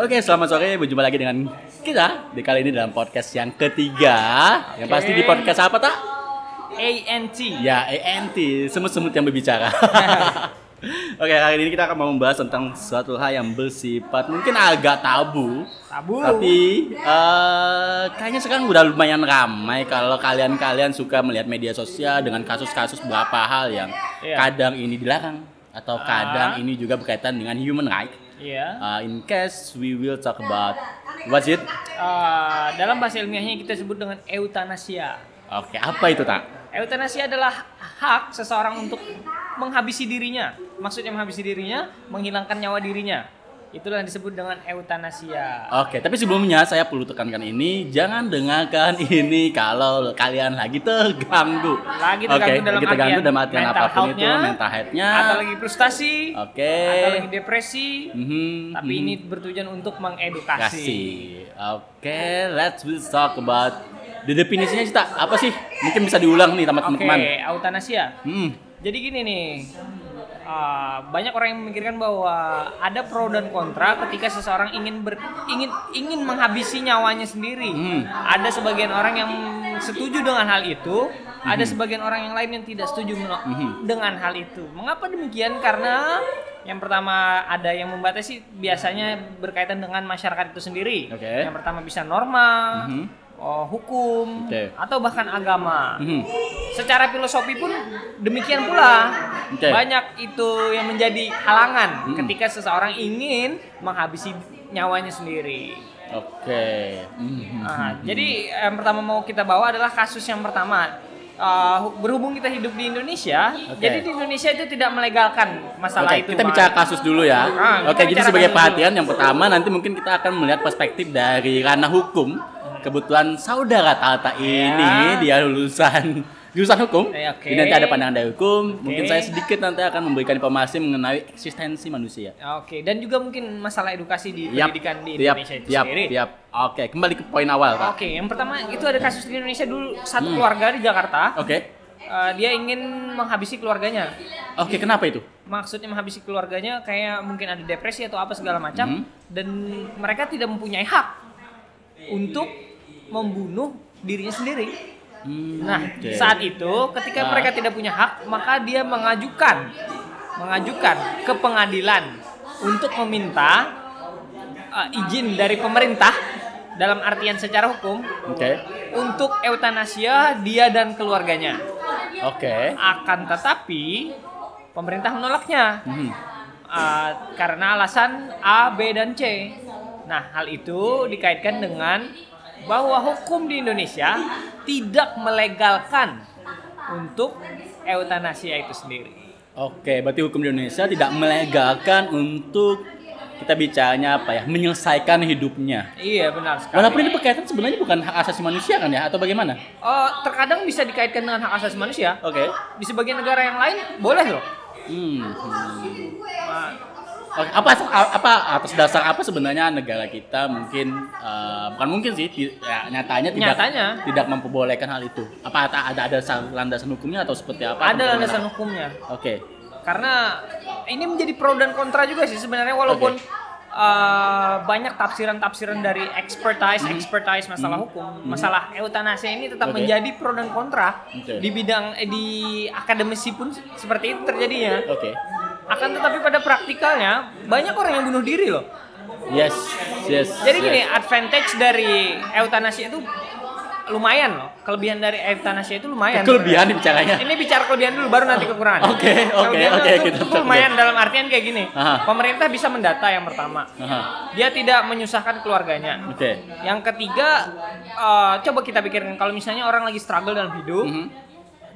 Oke, selamat sore. Berjumpa lagi dengan kita di kali ini dalam podcast yang ketiga. Yang Oke. pasti di podcast apa tak? ANT. Ya, ANT, semut-semut yang berbicara. Oke, kali ini kita akan mau membahas tentang suatu hal yang bersifat mungkin agak tabu. Tabu. Tapi eh, kayaknya sekarang udah lumayan ramai kalau kalian-kalian suka melihat media sosial dengan kasus-kasus beberapa hal yang Iya. kadang ini dilarang atau Ah. kadang ini juga berkaitan dengan human right. Iya. Uh, in case we will talk about what's it? Eh, dalam bahasa ilmiahnya kita sebut dengan eutanasia. Oke, apa itu tak? Eutanasia adalah hak seseorang untuk menghabisi dirinya. Maksudnya menghabisi dirinya, menghilangkan nyawa dirinya. Itulah yang disebut dengan eutanasia. Oke, tapi sebelumnya saya perlu tekankan ini, jangan dengarkan ini kalau kalian lagi terganggu. Lagi terganggu Oke, dalam lagi terganggu artian dalam artian apa pun itu, mental health-nya. Atau lagi frustasi, Oke. atau lagi depresi. Mhm, Tapi mhm. ini bertujuan untuk mengedukasi. Oke, let's will talk about the definisinya sih tak apa sih? Mungkin bisa diulang nih sama Oke, teman-teman. eutanasia. Hmm. Jadi gini nih, uh, banyak orang yang memikirkan bahwa ada pro dan kontra ketika seseorang ingin ber, ingin ingin menghabisi nyawanya sendiri. Hmm. Ada sebagian orang yang setuju dengan hal itu, ada sebagian orang yang lain yang tidak setuju Mhm. dengan hal itu. Mengapa demikian? Karena yang pertama ada yang membatasi biasanya berkaitan dengan masyarakat itu sendiri. Oke. Yang pertama bisa norma, Mhm. Oh, hukum, Oke. atau bahkan agama Mhm. secara filosofi pun demikian pula Oke. banyak itu yang menjadi halangan Mm-mm. ketika seseorang ingin menghabisi nyawanya sendiri. Oke. Mhm. Nah, jadi yang pertama mau kita bawa adalah kasus yang pertama. Uh, berhubung kita hidup di Indonesia, Oke. jadi di Indonesia itu tidak melegalkan masalah Oke, itu. kita bicara kasus dulu ya. Ah, Oke, kita jadi sebagai perhatian yang pertama nanti mungkin kita akan melihat perspektif dari ranah hukum. Kebetulan saudara Tata ini dia lulusan jurusan hukum. Eh, oke. Jadi nanti ada pandangan dari hukum. Mungkin Oke. saya sedikit nanti akan memberikan informasi mengenai eksistensi manusia. Oke, dan juga mungkin masalah edukasi di Yap, pendidikan di yap, Indonesia itu yap, sendiri. yap. Oke, kembali ke poin awal, Pak. Oke, yang pertama itu ada kasus di Indonesia dulu satu Hmm. keluarga di Jakarta. Oke. Uh, dia ingin menghabisi keluarganya. Oke, kenapa itu? Maksudnya menghabisi keluarganya kayak mungkin ada depresi atau apa segala macam Mhm. dan mereka tidak mempunyai hak untuk membunuh dirinya sendiri. Hmm, Nah, oke. saat itu ketika Ah. mereka tidak punya hak, maka dia mengajukan mengajukan ke pengadilan untuk meminta uh, izin dari pemerintah dalam artian secara hukum Oke. untuk eutanasia dia dan keluarganya. Oke. Akan tetapi pemerintah menolaknya Mhm. uh, karena alasan A, B, dan C. Nah, hal itu dikaitkan dengan bahwa hukum di Indonesia tidak melegalkan untuk eutanasia itu sendiri. Oke, berarti hukum di Indonesia tidak melegalkan untuk kita bicaranya apa ya, menyelesaikan hidupnya. Iya, benar sekali. Walaupun ini berkaitan sebenarnya bukan hak asasi manusia kan ya, atau bagaimana? Oh, terkadang bisa dikaitkan dengan hak asasi manusia. Oke. Di sebagian negara yang lain boleh loh. Hmm. Nah, Oke, apa apa atas dasar apa sebenarnya negara kita mungkin eh, bukan mungkin sih, ti- ya, nyatanya tidak Nyatanya. tidak memperbolehkan hal itu. Apa ada ada, landasan hukumnya atau seperti apa? ada landasan hukumnya. Oke. karena ini menjadi pro dan kontra juga sih sebenarnya walaupun uh, banyak tafsiran-tafsiran dari expertise expertise masalah hukum masalah eutanasia ini tetap Oke. menjadi pro dan kontra Oke. di bidang eh, di akademisi pun seperti itu terjadinya Oke. Akan tetapi pada praktikalnya banyak orang yang bunuh diri loh Yes. Yes. jadi yes. gini advantage dari eutanasia itu lumayan loh kelebihan dari eutanasia itu lumayan Kelebihan sebenarnya. bicaranya. Ini bicara kelebihan dulu baru nanti kekurangan. Oke, oke, oke, itu kita- lumayan dalam artian kayak gini. Aha. Pemerintah bisa mendata yang pertama. Aha. Dia tidak menyusahkan keluarganya. Oke. Yang ketiga, eh, coba kita pikirkan kalau misalnya orang lagi struggle dalam hidup Mhm.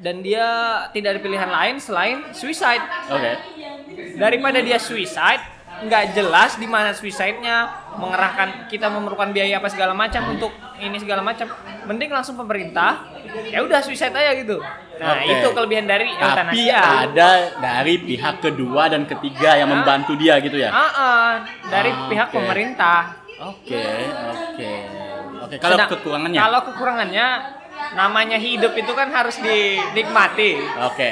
Dan dia tidak ada pilihan lain selain suicide. Oke. Daripada dia suicide, nggak jelas di mana suicide-nya, mengerahkan kita memerlukan biaya apa segala macam untuk ini segala macam. Mending langsung pemerintah, ya udah suicide aja gitu. Nah, Oke. itu kelebihan dari Tapi eutanasia. ada dari pihak kedua dan ketiga yang Hah? membantu dia gitu ya. Ah, ah, dari Ah, pihak oke. pemerintah. Oke, oke. Oke, kalau Sedang- kekurangannya. Kalau kekurangannya namanya hidup itu kan harus dinikmati. Oke.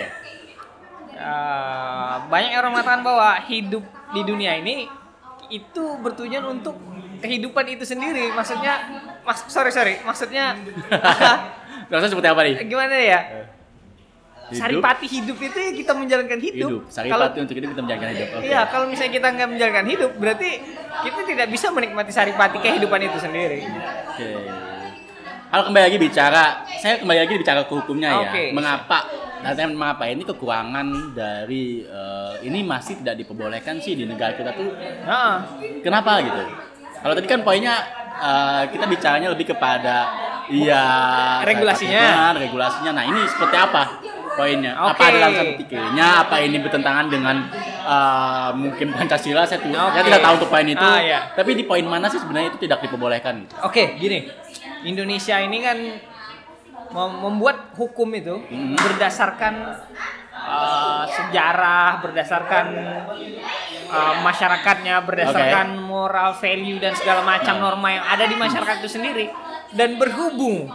Eh, banyak orang mengatakan bahwa hidup di dunia ini itu bertujuan untuk kehidupan itu sendiri. Maksudnya, mas, sorry sorry, maksudnya Rasanya seperti apa nih? gimana ya? Hidup? Saripati hidup itu ya kita menjalankan hidup. Hidup. Kalau Saripati untuk hidup kita menjalankan hidup. Oke. Iya, kalau misalnya kita nggak menjalankan hidup, berarti kita tidak bisa menikmati saripati kehidupan itu sendiri. Oke. Kalau kembali lagi bicara, saya kembali lagi bicara ke hukumnya ya. Oke. Mengapa? Dan saya mengapa ini kekurangan dari eh, ini masih tidak diperbolehkan sih di negara kita tuh? Nah, Kenapa gitu? Kalau tadi kan poinnya eh, kita bicaranya lebih kepada iya Regulasinya. regulasinya. Nah ini seperti apa poinnya? Apa Oke. ada alasan pikirnya? Apa ini bertentangan dengan eh, mungkin Pancasila? Saya, tu- saya tidak tahu untuk poin itu. Ah, iya. Tapi di poin mana sih sebenarnya itu tidak diperbolehkan? Oke, gini. Indonesia ini kan mem- membuat hukum itu Hmm. berdasarkan uh, sejarah, berdasarkan uh, masyarakatnya, berdasarkan moral value dan segala macam norma yang ada di masyarakat itu sendiri. Dan berhubung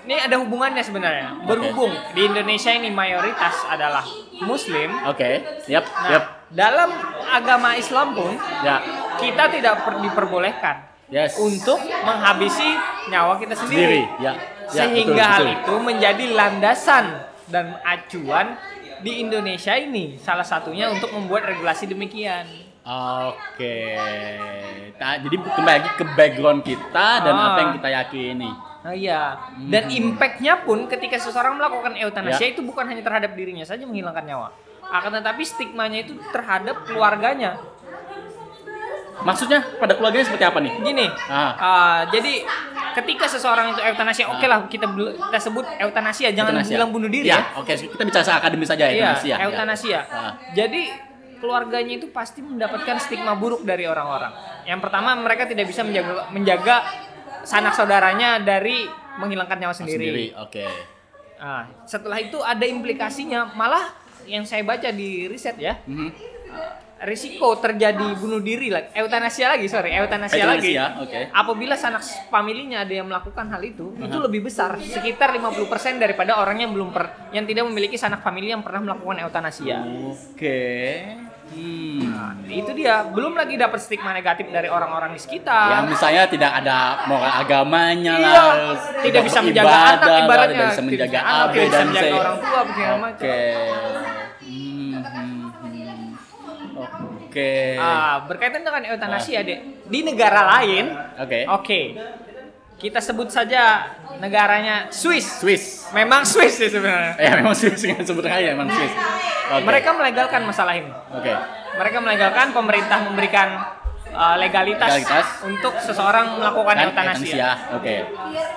ini ada hubungannya sebenarnya. Berhubung di Indonesia ini mayoritas adalah muslim. Oke, yap, Nah, yap, dalam agama Islam pun ya, kita tidak per- diperbolehkan yes. untuk menghabisi nyawa kita sendiri, sendiri. ya, ya, Sehingga betul, hal betul. itu menjadi landasan dan acuan di Indonesia ini salah satunya untuk membuat regulasi demikian. Oke, Nah, jadi kembali lagi ke background kita dan Ah. apa yang kita yakini. Nah iya, dan impactnya pun ketika seseorang melakukan euthanasia Ya. itu bukan hanya terhadap dirinya saja menghilangkan nyawa, akan tetapi stigmanya itu terhadap keluarganya. Maksudnya pada keluarganya seperti apa nih? Gini, Ah. ah, jadi ketika seseorang itu euthanasia, oke lah kita kita sebut euthanasia, jangan Euthanasia. bilang bunuh diri ya. ya. Oke, kita bicara akademis saja ya, Iya, euthanasia. ya. Ah. Jadi keluarganya itu pasti mendapatkan stigma buruk dari orang-orang. Yang pertama mereka tidak bisa menjaga menjaga sanak saudaranya dari menghilangkan nyawa sendiri. Sendiri, oke. Nah, setelah itu ada implikasinya, malah yang saya baca di riset ya, Mhm. Risiko terjadi bunuh diri lagi, euthanasia lagi, sorry, euthanasia lagi. Euthanasia, oke. Apabila sanak familinya ada yang melakukan hal itu, itu lebih besar, sekitar 50% daripada orang yang belum per, yang tidak memiliki sanak famili yang pernah melakukan euthanasia. Oke. Hmm. Nah, itu dia, belum lagi dapat stigma negatif dari orang-orang di sekitar. Yang misalnya tidak ada moral agamanya Iya, lah, tidak bisa menjaga beribadah anak ibaratnya, tidak bisa menjaga tidak bisa A, B menjaga orang tua, macam. Oke. Oke. Ah, berkaitan dengan euthanasia, Dek. Di negara lain, Oke. oke. Kita sebut saja negaranya Swiss. Swiss. Memang Swiss sih sebenarnya. Ya memang Swiss kan sebetulnya ya memang Swiss. Oke. Mereka melegalkan masalah ini. Oke. Mereka melegalkan pemerintah memberikan uh, legalitas, Legalitas. untuk seseorang melakukan Kan euthanasia. Oke.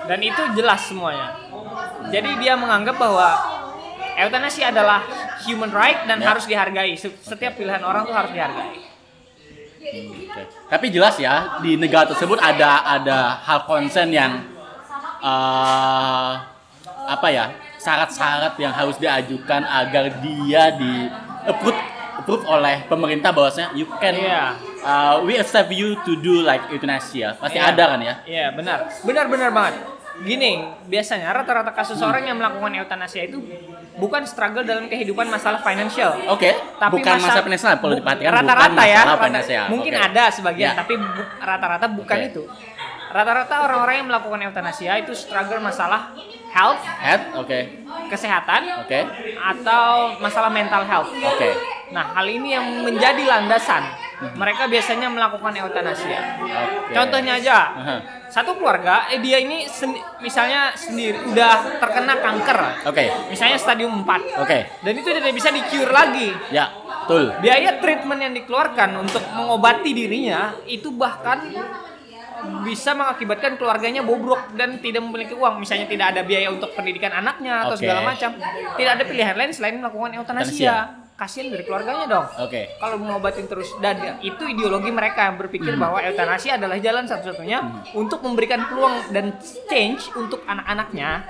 Dan itu jelas semuanya. Jadi dia menganggap bahwa euthanasia adalah human right dan Ya. harus dihargai. Se- Setiap pilihan orang tuh harus dihargai. Oke. Tapi jelas ya di negara tersebut ada ada hal konsen yang eh apa ya syarat-syarat yang harus diajukan agar dia di approve approve oleh pemerintah bahwasanya you can Iya. uh, we accept you to do like euthanasia pasti Iya. ada kan ya Iya benar, benar benar banget. Gini, biasanya rata-rata kasus orang yang melakukan euthanasia itu bukan struggle dalam kehidupan masalah financial. oke Tapi bukan masa- masalah finansial perlu diperhatikan rata-rata ya, masalah rata- mungkin Oke. ada sebagian, Ya. tapi bu- rata-rata bukan Oke. itu. Rata-rata orang-orang yang melakukan euthanasia itu struggle masalah health, head oke kesehatan, oke atau masalah mental health. oke Nah, hal ini yang menjadi landasan mereka biasanya melakukan euthanasia. Oke. Contohnya aja, Aha. satu keluarga, eh dia ini sen- misalnya sendiri udah terkena kanker, oke misalnya stadium 4, oke dan itu tidak bisa di cure lagi. ya betul Biaya treatment yang dikeluarkan untuk mengobati dirinya itu bahkan bisa mengakibatkan keluarganya bobrok dan tidak memiliki uang. Misalnya tidak ada biaya untuk pendidikan anaknya atau Oke. segala macam. Tidak ada pilihan lain selain melakukan euthanasia. Kasihan dari keluarganya dong. oke Kalau mengobatin terus dan itu ideologi mereka yang berpikir bahwa euthanasia adalah jalan satu-satunya untuk memberikan peluang dan change untuk anak-anaknya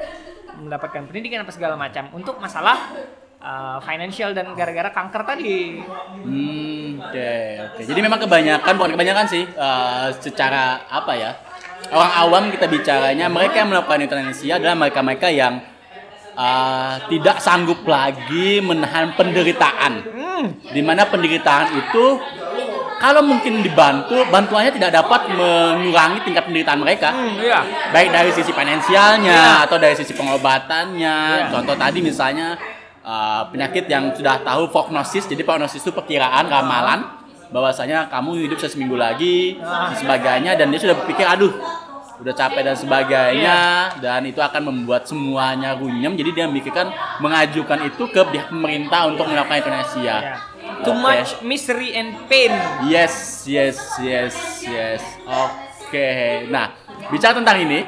mendapatkan pendidikan apa segala macam untuk masalah uh, financial dan gara-gara kanker tadi. Hmm, oke, oke. Jadi memang kebanyakan, bukan kebanyakan sih, eh, secara apa ya? Orang awam kita bicaranya, mereka yang melakukan euthanasia adalah mereka-mereka yang eh, tidak sanggup lagi menahan penderitaan. Hmm, Di mana penderitaan itu kalau mungkin dibantu, bantuannya tidak dapat mengurangi tingkat penderitaan mereka. Hmm, iya. Baik dari sisi finansialnya Iya. atau dari sisi pengobatannya. Iya. Contoh tadi misalnya uh, penyakit yang sudah tahu prognosis. Jadi prognosis itu perkiraan ramalan bahwasanya kamu hidup seminggu lagi Ah. dan sebagainya dan dia sudah berpikir aduh udah capek dan sebagainya dan itu akan membuat semuanya runyam jadi dia memikirkan mengajukan itu ke pihak pemerintah untuk melakukan euthanasia. Iya. Too Oke. much misery and pain. Yes, yes, yes, yes. Oke. Nah, bicara tentang ini,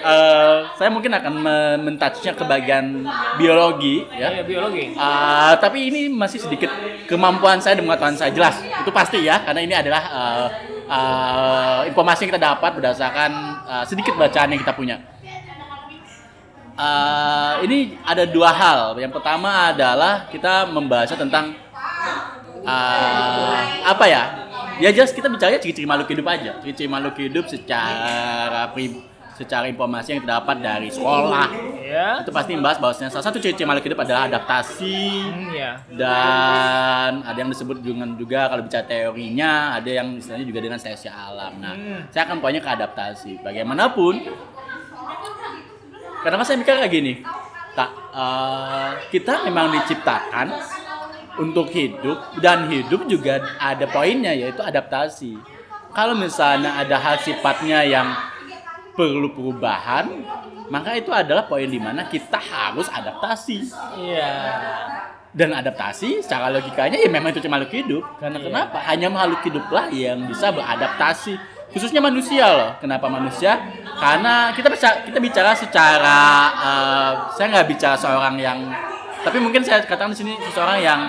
eh, saya mungkin akan me- mentouchnya ke bagian biologi, ya. Iya, biologi. Ah, tapi ini masih sedikit kemampuan saya dan pengetahuan saya jelas. Itu pasti ya, karena ini adalah eh, eh, informasi yang kita dapat berdasarkan eh, sedikit bacaan yang kita punya. Eh, ini ada dua hal. Yang pertama adalah kita membahas tentang eh, apa ya? Ya jelas kita bicaranya ciri-ciri makhluk hidup aja. Ciri-ciri makhluk hidup secara pri- secara informasi yang kita dapat dari sekolah. Ya. Itu pasti membahas bahwasanya salah satu ciri-ciri makhluk hidup adalah adaptasi Hmm, ya. dan ada yang disebut dengan juga kalau bicara teorinya ada yang istilahnya juga dengan seleksi alam. Nah, Hmm. saya akan poinnya ke adaptasi. Bagaimanapun, kenapa saya mikir kayak gini? Tak, eh, kita memang diciptakan untuk hidup dan hidup juga ada poinnya yaitu adaptasi. Kalau misalnya ada hal sifatnya yang perlu perubahan, maka itu adalah poin di mana kita harus adaptasi. Iya. dan adaptasi secara logikanya ya memang itu cuma makhluk hidup. Karena Iya. kenapa? Hanya makhluk hiduplah yang bisa beradaptasi. Khususnya manusia loh. Kenapa manusia? Karena kita bisa kita bicara secara eh, saya nggak bicara seorang yang tapi mungkin saya katakan di sini seseorang yang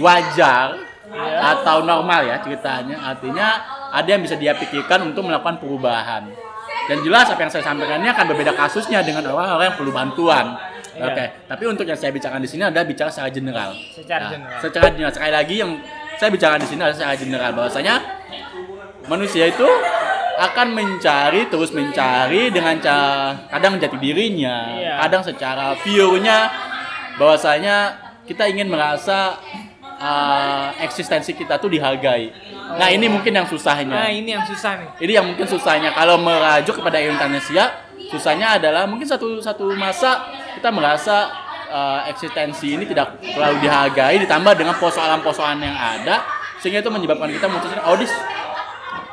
wajar Iya. atau normal ya ceritanya. Artinya ada yang bisa dia pikirkan untuk melakukan perubahan dan jelas apa yang saya sampaikan ini akan berbeda kasusnya dengan orang-orang yang perlu bantuan Iya. Oke, tapi untuk yang saya bicarakan di sini adalah bicara secara general. Secara Nah, general. Secara general. Sekali lagi yang saya bicarakan di sini adalah secara general bahwasanya manusia itu akan mencari terus mencari dengan cara kadang jati dirinya, Iya. kadang secara view-nya bahwasanya kita ingin merasa uh, eksistensi kita tuh dihargai. Nah, ini mungkin yang susahnya. Nah, ini yang susah nih. Ini yang mungkin susahnya kalau merajuk kepada euthanasia, susahnya adalah mungkin satu satu masa kita merasa uh, eksistensi ini tidak terlalu dihargai ditambah dengan persoalan-persoalan yang ada sehingga itu menyebabkan kita memutuskan oh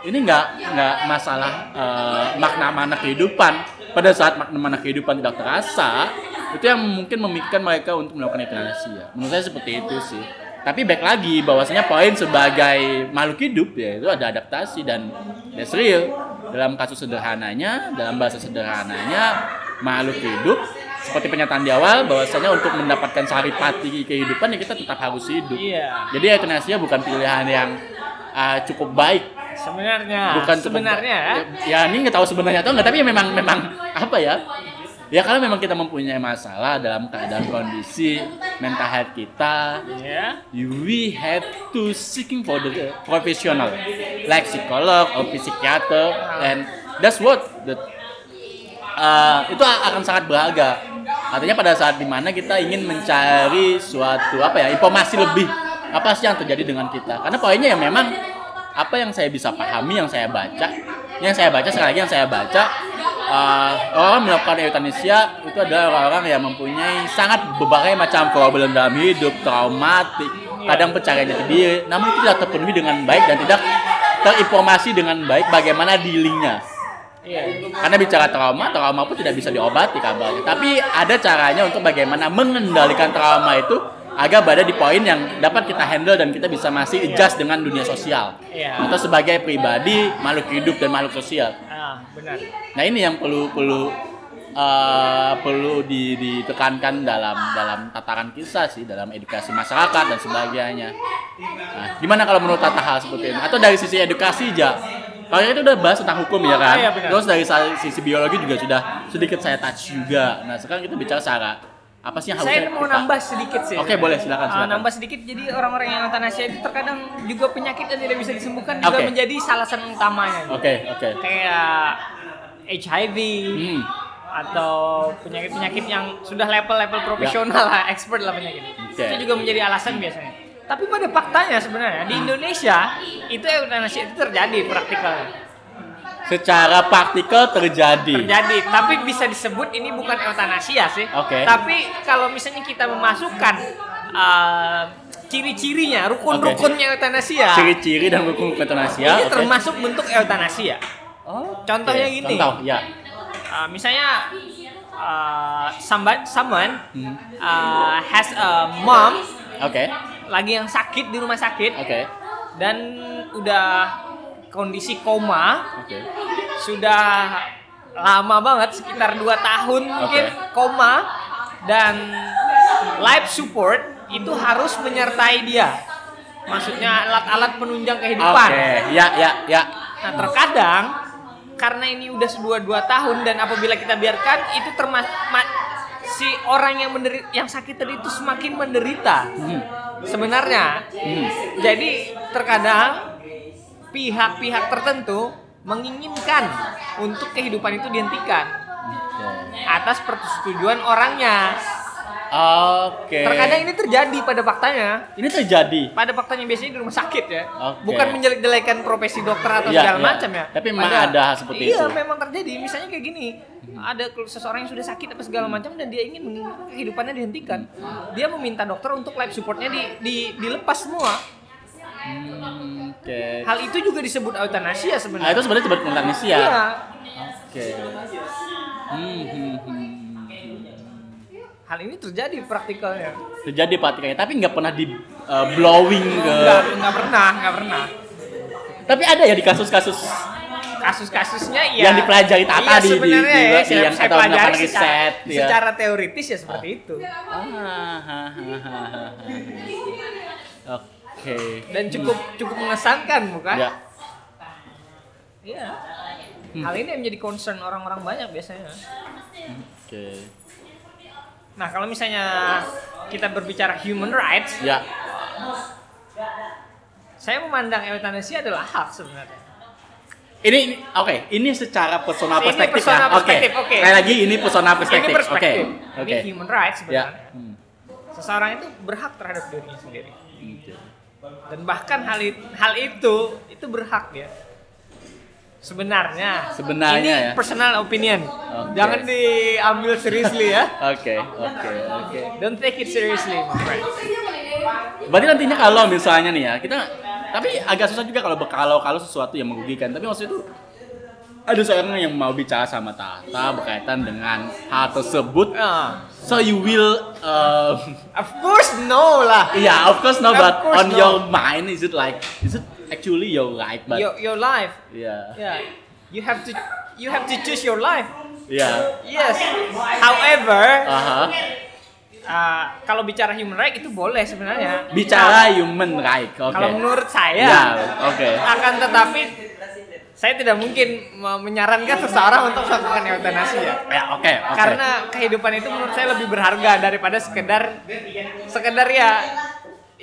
ini nggak nggak masalah uh, makna mana kehidupan pada saat makna mana kehidupan tidak terasa itu yang mungkin memikirkan mereka untuk melakukan euthanasia menurut saya seperti itu sih tapi baik lagi bahwasanya poin sebagai makhluk hidup ya itu ada adaptasi dan that's real dalam kasus sederhananya dalam bahasa sederhananya makhluk hidup seperti pernyataan di awal bahwasanya untuk mendapatkan saripati kehidupan ya kita tetap harus hidup Iya. jadi euthanasia bukan pilihan yang uh, cukup baik Sebenarnya. bukan cukup sebenarnya ya. baik. ya, ya ini nggak tahu sebenarnya atau enggak tapi memang memang apa ya ya kalau memang kita mempunyai masalah dalam keadaan kondisi mental health kita. Ya. we have to seeking for the professional like psikolog or psikiater. And that's what the uh, itu akan sangat berharga. Artinya pada saat di mana kita ingin mencari suatu apa ya informasi lebih apa sih yang terjadi dengan kita. Karena poinnya ya memang apa yang saya bisa pahami yang saya baca yang saya baca sekali lagi yang saya baca uh, orang melakukan euthanasia itu adalah orang-orang yang mempunyai sangat berbagai macam problem dalam hidup traumatik kadang pencarian jati diri namun itu tidak terpenuhi dengan baik dan tidak terinformasi dengan baik bagaimana dealingnya Iya. karena bicara trauma, trauma pun tidak bisa diobati kabarnya. Tapi ada caranya untuk bagaimana mengendalikan trauma itu agar berada di poin yang dapat kita handle dan kita bisa masih adjust dengan dunia sosial. Iya. Atau sebagai pribadi, makhluk hidup dan makhluk sosial. Ah, benar. Nah ini yang perlu perlu uh, perlu di- ditekankan dalam dalam tataran kisah sih, dalam edukasi masyarakat dan sebagainya. Nah, gimana kalau menurut tata hal seperti ini? Atau dari sisi edukasi aja? Kalau itu udah bahas tentang hukum ya kan? Iya, benar. Terus dari sisi biologi juga sudah sedikit saya touch juga. Nah sekarang kita bicara secara apa sih yang Saya harusnya mau kita- nambah sedikit sih. Oke, boleh, silakan, Ah, silakan. nambah sedikit jadi orang-orang yang euthanasia itu terkadang juga penyakit yang tidak bisa disembuhkan juga Oke. menjadi salah satu utamanya. Oke oke. Kayak HIV Hmm. atau penyakit-penyakit yang sudah level-level profesional lah, expert lah penyakit. Oke. Itu juga menjadi alasan biasanya. Tapi pada faktanya sebenarnya di Indonesia itu euthanasia itu terjadi praktikalnya. Secara praktikal terjadi. Terjadi, tapi bisa disebut ini bukan euthanasia sih. Oke. Tapi kalau misalnya kita memasukkan uh, ciri-cirinya, rukun-rukunnya euthanasia, Ciri-ciri dan hukum euthanasia. ini oke. termasuk bentuk euthanasia. Oke. Contohnya gini. Contoh, ya. Uh, misalnya uh, somebody, someone Hmm. uh, has a mom Oke. lagi yang sakit di rumah sakit Oke. dan udah kondisi koma Oke. sudah lama banget sekitar 2 tahun mungkin koma dan life support itu harus menyertai dia maksudnya alat-alat penunjang kehidupan Oke. Ya, ya, ya. nah terkadang karena ini udah dua dua tahun dan apabila kita biarkan itu termas ma- si orang yang menderita yang sakit tadi itu semakin menderita Hmm. sebenarnya Hmm. jadi terkadang pihak-pihak tertentu menginginkan untuk kehidupan itu dihentikan Oke. atas persetujuan orangnya. Oke. Terkadang ini terjadi pada faktanya. ini terjadi. Pada faktanya biasanya di rumah sakit ya. Oke. Bukan menjelek-jelekan profesi dokter atau Iya, segala iya. macam ya. Tapi memang ada hal seperti iya, itu. memang terjadi. Misalnya kayak gini. Ada kelu- seseorang yang sudah sakit apa segala macam dan dia ingin kehidupannya dihentikan. Dia meminta dokter untuk life supportnya di, di dilepas semua. Hmm, Oke. Hal itu juga disebut euthanasia Nah, sebenarnya. itu sebenarnya disebut euthanasia. Iya. Oke. Hmm, hmm, hmm. Hal ini terjadi praktikalnya. Terjadi praktikanya, tapi nggak pernah di uh, blowing ke. Enggak, enggak pernah, enggak pernah. Tapi ada ya di kasus-kasus Kasus-kasusnya ya Yang dipelajari Tata iya, di- di- sebenarnya di- ya, di- saya, yang saya atau pelajari melakukan secara, riset, ya. secara teoritis ya seperti itu. Ah, ha, ha, ha, ha. Oke. Dan cukup cukup mengesankan bukan? Ya. Iya. Hal ini yang menjadi concern orang-orang banyak biasanya. Oke. Nah, kalau misalnya kita berbicara human rights, Ya. saya memandang euthanasia adalah hak sebenarnya. Ini, ini oke, ini secara personal Ini perspektif personal ya. Oke. oke. Sekali lagi ini personal perspektif. Ini perspektif. Oke. Oke. Ini human rights Ya. sebenarnya. Hmm. Seseorang itu berhak terhadap dirinya sendiri. Oke. Dan bahkan hal itu, hal itu itu berhak dia. Sebenarnya. Sebenarnya ini ya. personal opinion. Oke. Jangan diambil seriously ya. Oke, oke, oke. Don't take it seriously, my friend. Berarti nantinya kalau misalnya nih ya, kita tapi agak susah juga kalau kalau kalau sesuatu yang merugikan. Tapi maksudnya itu ada seorang yang mau bicara sama Tata berkaitan dengan hal tersebut. Ah, So you will um, of course no lah. yeah, of course no, Of but course on no. your mind is it like is it actually your right but Your your life. yeah. Yeah. You have to you have to choose your life. Yeah. Yes. However, Aha. ah, kalau bicara human right itu boleh sebenarnya. Bicara human right. Oke. Kalau menurut saya Ya, oke. akan tetapi saya tidak mungkin me- menyarankan seseorang untuk melakukan euthanasia ya. Ya, oke, oke. Karena kehidupan itu menurut saya lebih berharga daripada sekedar sekedar ya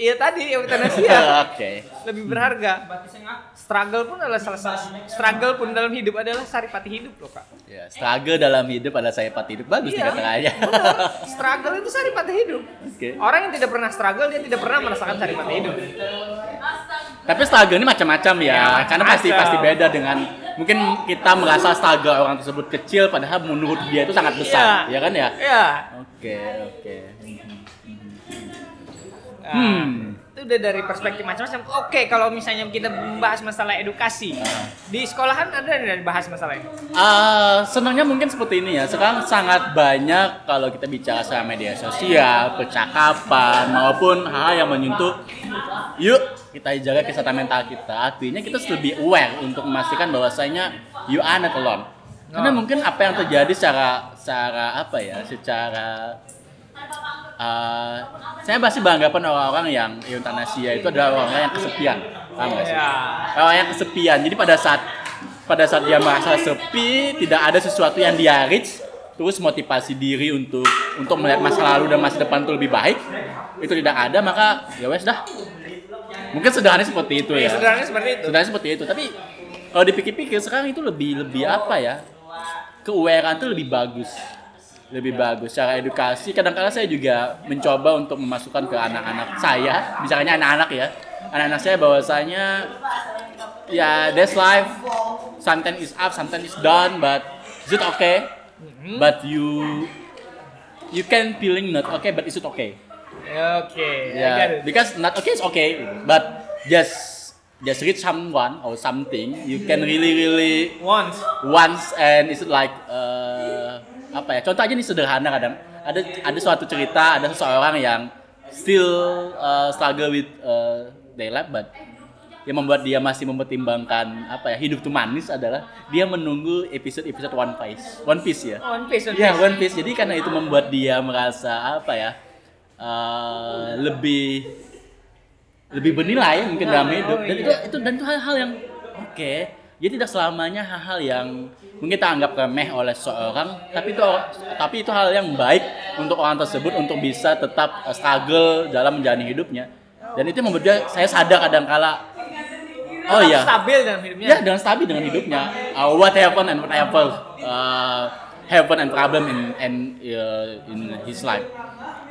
Iya tadi euthanasia Oke. lebih berharga. Struggle pun adalah salah satu struggle pun dalam hidup adalah saripati hidup loh kak. Ya, struggle dalam hidup adalah saya hidup bagus Iya. katanya. Benar. Struggle itu saripati hidup. Oke. Orang yang tidak pernah struggle dia tidak pernah merasakan saripati hidup. Tapi struggle ini macam-macam ya, Ya, karena pasti pasti beda dengan mungkin kita merasa struggle orang tersebut kecil, padahal menurut dia itu sangat besar, Iya. ya kan ya? Iya. Oke, oke. Nah, Hmm. Itu udah dari perspektif macam-macam. Oke, kalau misalnya kita membahas masalah edukasi, di sekolahan ada nggak dibahas masalah ini? Ah, senangnya mungkin seperti ini ya. Sekarang sangat banyak kalau kita bicara soal media sosial, percakapan maupun hal yang menyentuh yuk kita jaga kesehatan mental kita. Artinya kita harus lebih aware untuk memastikan bahwasanya you are not alone. Karena Oh. mungkin apa yang terjadi secara secara apa ya? Secara ah, saya masih beranggapan orang-orang yang euthanasia itu adalah orang-orang yang kesepian. Paham nggak sih? Ya. orang yang kesepian. Jadi pada saat pada saat dia merasa sepi, tidak ada sesuatu yang dia reach, terus motivasi diri untuk untuk melihat masa lalu dan masa depan itu lebih baik, itu tidak ada, maka ya wes dah. Mungkin sederhananya seperti itu Ya, ya. sederhananya seperti itu. Sederhananya seperti itu, tapi kalau dipikir-pikir sekarang itu lebih lebih apa ya? Keawarean itu lebih bagus. Lebih bagus. Secara edukasi kadang-kadang saya juga mencoba untuk memasukkan ke anak-anak saya. Misalnya anak-anak ya. Anak-anak saya bahwasanya ya that's life sometimes is up sometimes is down but is it okay? But you you can feeling not okay but is it okay? Get yeah it. because not okay is okay but just just reach someone or something you can really really Once. once and it's like uh, apa ya? Contoh aja nih sederhana kadang. Ada ada suatu cerita ada seseorang yang still uh, struggle with uh, their life but yang membuat dia masih mempertimbangkan apa ya hidup tuh manis adalah dia menunggu episode episode One Piece. One Piece ya? One Piece, One ya Piece. One Piece. Jadi karena itu membuat dia merasa apa ya uh, lebih lebih bernilai mungkin dalam Oh, hidup. Dan iya. itu itu dan itu hal-hal yang oke jadi tidak selamanya hal-hal yang mungkin kita anggap remeh oleh seorang tapi itu tapi itu hal yang baik untuk orang tersebut untuk bisa tetap uh, struggle dalam menjalani hidupnya. Dan itu membuat dia saya sadar kadang kala oh iya. Stabil dalam hidupnya. ya dengan stabil dengan hidupnya. Uh, what happen and whatever uh, happen and problem in in, uh, in his life.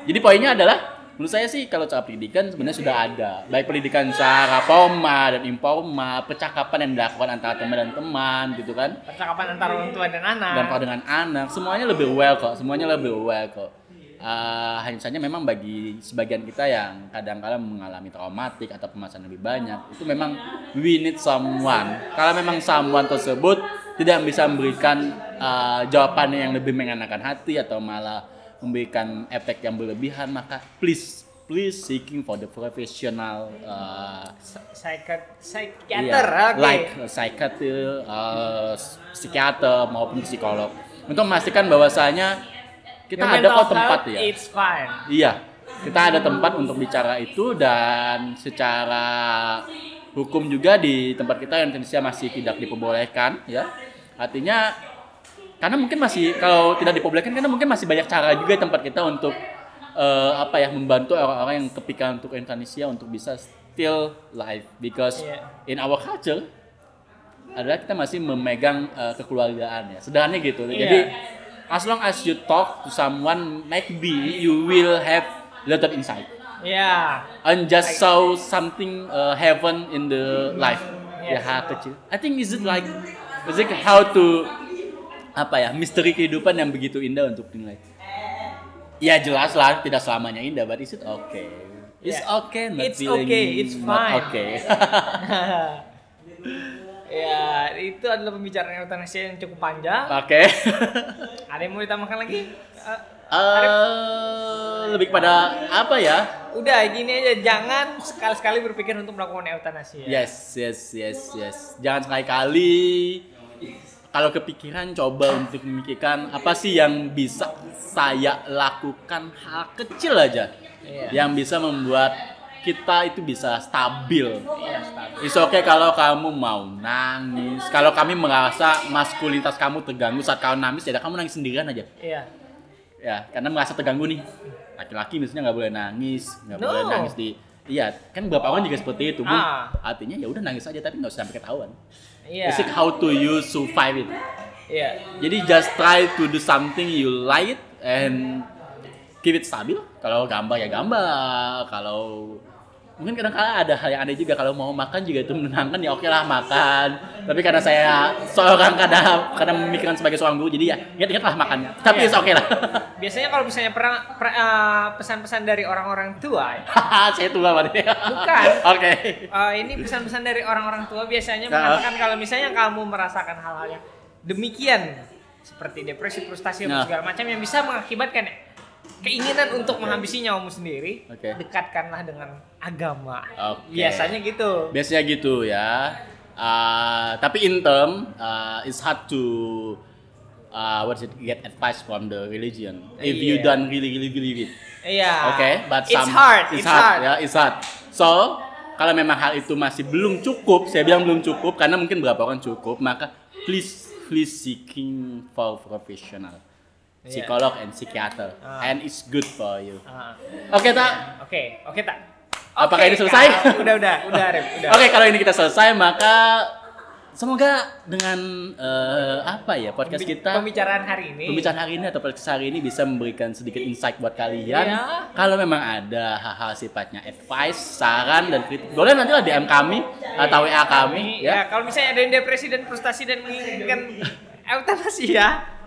Jadi poinnya adalah menurut saya sih kalau soal pendidikan sebenarnya sudah ada. Baik pendidikan secara formal dan informal percakapan yang dilakukan antara teman dan teman gitu kan. Percakapan antara orang tua dan anak. dan kalau dengan anak semuanya lebih well kok semuanya lebih well kok. Uh, hanya saja memang bagi sebagian kita yang kadang-kadang mengalami traumatik atau permasalahan lebih banyak itu memang we need someone. Kalau memang someone tersebut tidak bisa memberikan uh, jawaban yang lebih mengenakan hati atau malah memberikan efek yang berlebihan maka please please seeking for the professional uh, Psychiat- Iya, Psychiater, oke. like psychiater, uh, psikiater maupun psikolog untuk memastikan bahwasanya kita Your ada kok tempat ya. It's fine. Iya, kita ada tempat untuk bicara itu dan secara hukum juga di tempat kita yang Indonesia masih tidak diperbolehkan ya. Artinya karena mungkin masih kalau tidak diperbolehkan karena mungkin masih banyak cara juga tempat kita untuk eh, apa ya membantu orang-orang yang kepikiran untuk Indonesia untuk bisa still live because Iya. in our culture adalah kita masih memegang eh, kekeluargaan ya. Sederhananya gitu. Iya. Jadi as long as you talk to someone maybe you will have of insight Ya. and just saw something uh, heaven in the life ya Yes. hal kecil I think is it like is it how to apa ya misteri kehidupan yang begitu indah untuk dinilai ya jelas lah tidak selamanya indah but is it okay it's Yeah. okay not It's feeling okay, it's fine. okay ya, itu adalah pembicaraan euthanasia yang cukup panjang. oke Ada yang mau ditambahkan lagi? Eh, Eh, lebih kepada apa ya udah gini aja, jangan sekali-sekali berpikir untuk melakukan euthanasia. Yes, yes, yes, yes. Jangan sekali-kali kalau kepikiran coba untuk memikirkan apa sih yang bisa saya lakukan hal kecil aja Iya. yang bisa membuat kita itu bisa stabil. Iya, stabil. It's okay kalau kamu mau nangis. Kalau kami merasa maskulinitas kamu terganggu saat kamu nangis, ya kamu nangis sendirian aja. Iya. Ya, karena merasa terganggu nih. Laki-laki misalnya nggak boleh nangis, nggak No. boleh nangis di Iya, kan beberapa orang juga seperti itu, Bu. Ah. Artinya ya udah nangis aja tapi nggak usah sampai ketahuan. Iya. It's like how to you survive it. Iya. Jadi just try to do something you like it and keep it stabil. Kalau gambar ya gambar, kalau mungkin kadang-kadang ada hal yang aneh juga kalau mau makan juga itu menenangkan ya oke lah makan. Tapi karena saya seorang kadang kadang memikirkan sebagai seorang guru jadi ya ingat-ingat lah makan. Tapi Iya. it's oke lah. Biasanya kalau misalnya pernah per- eh, pesan-pesan dari orang-orang tua, saya tua berarti. Bukan. Oke. eh, ini pesan-pesan dari orang-orang tua biasanya Nah. mengatakan kalau misalnya kamu merasakan hal-hal yang demikian seperti depresi, frustasi, Nah. segala macam yang bisa mengakibatkan keinginan untuk menghabisi nyawamu sendiri, Oke. dekatkanlah dengan agama. Oke. Biasanya gitu. Biasanya gitu ya. Uh, tapi in term, uh, it's hard to uh, what is it get advice from the religion if you Iya. don't really really believe it. Iya. Oke, but it's some hard. it's, It's, hard, hard. ya, it's hard. So kalau memang hal itu masih belum cukup, saya bilang belum cukup karena mungkin beberapa orang cukup, maka please please seeking for professional Iya. psikolog and psikiater Ah. and it's good for you. Ah. Oke tak? Oke, oke tak. Apakah ini selesai? Kak. Udah, udah, udah, Rip, udah. Oke, kalau ini kita selesai maka semoga dengan eh, apa ya podcast kita Pembicaraan hari ini. pembicaraan hari ini atau podcast hari ini bisa memberikan sedikit insight buat kalian. Iya. Kalau memang ada hal-hal sifatnya advice, saran dan kritik, boleh nanti lah DM kami atau WA kami ya. ya. kalau misalnya ada yang depresi dan frustasi dan menginginkan eutanasi ya,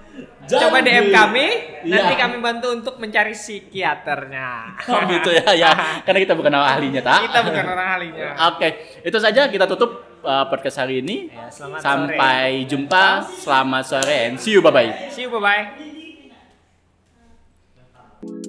Jangan coba DM kami, nanti Iya. kami bantu untuk mencari psikiaternya. Oh gitu ya, ya. Karena kita bukan ahlinya, tak? Kita bukan orang ahlinya. Oke, itu saja kita tutup uh, podcast hari ini. Ya, selamat Sampai jumpa, selamat sore, and see you, bye bye. See you, bye bye.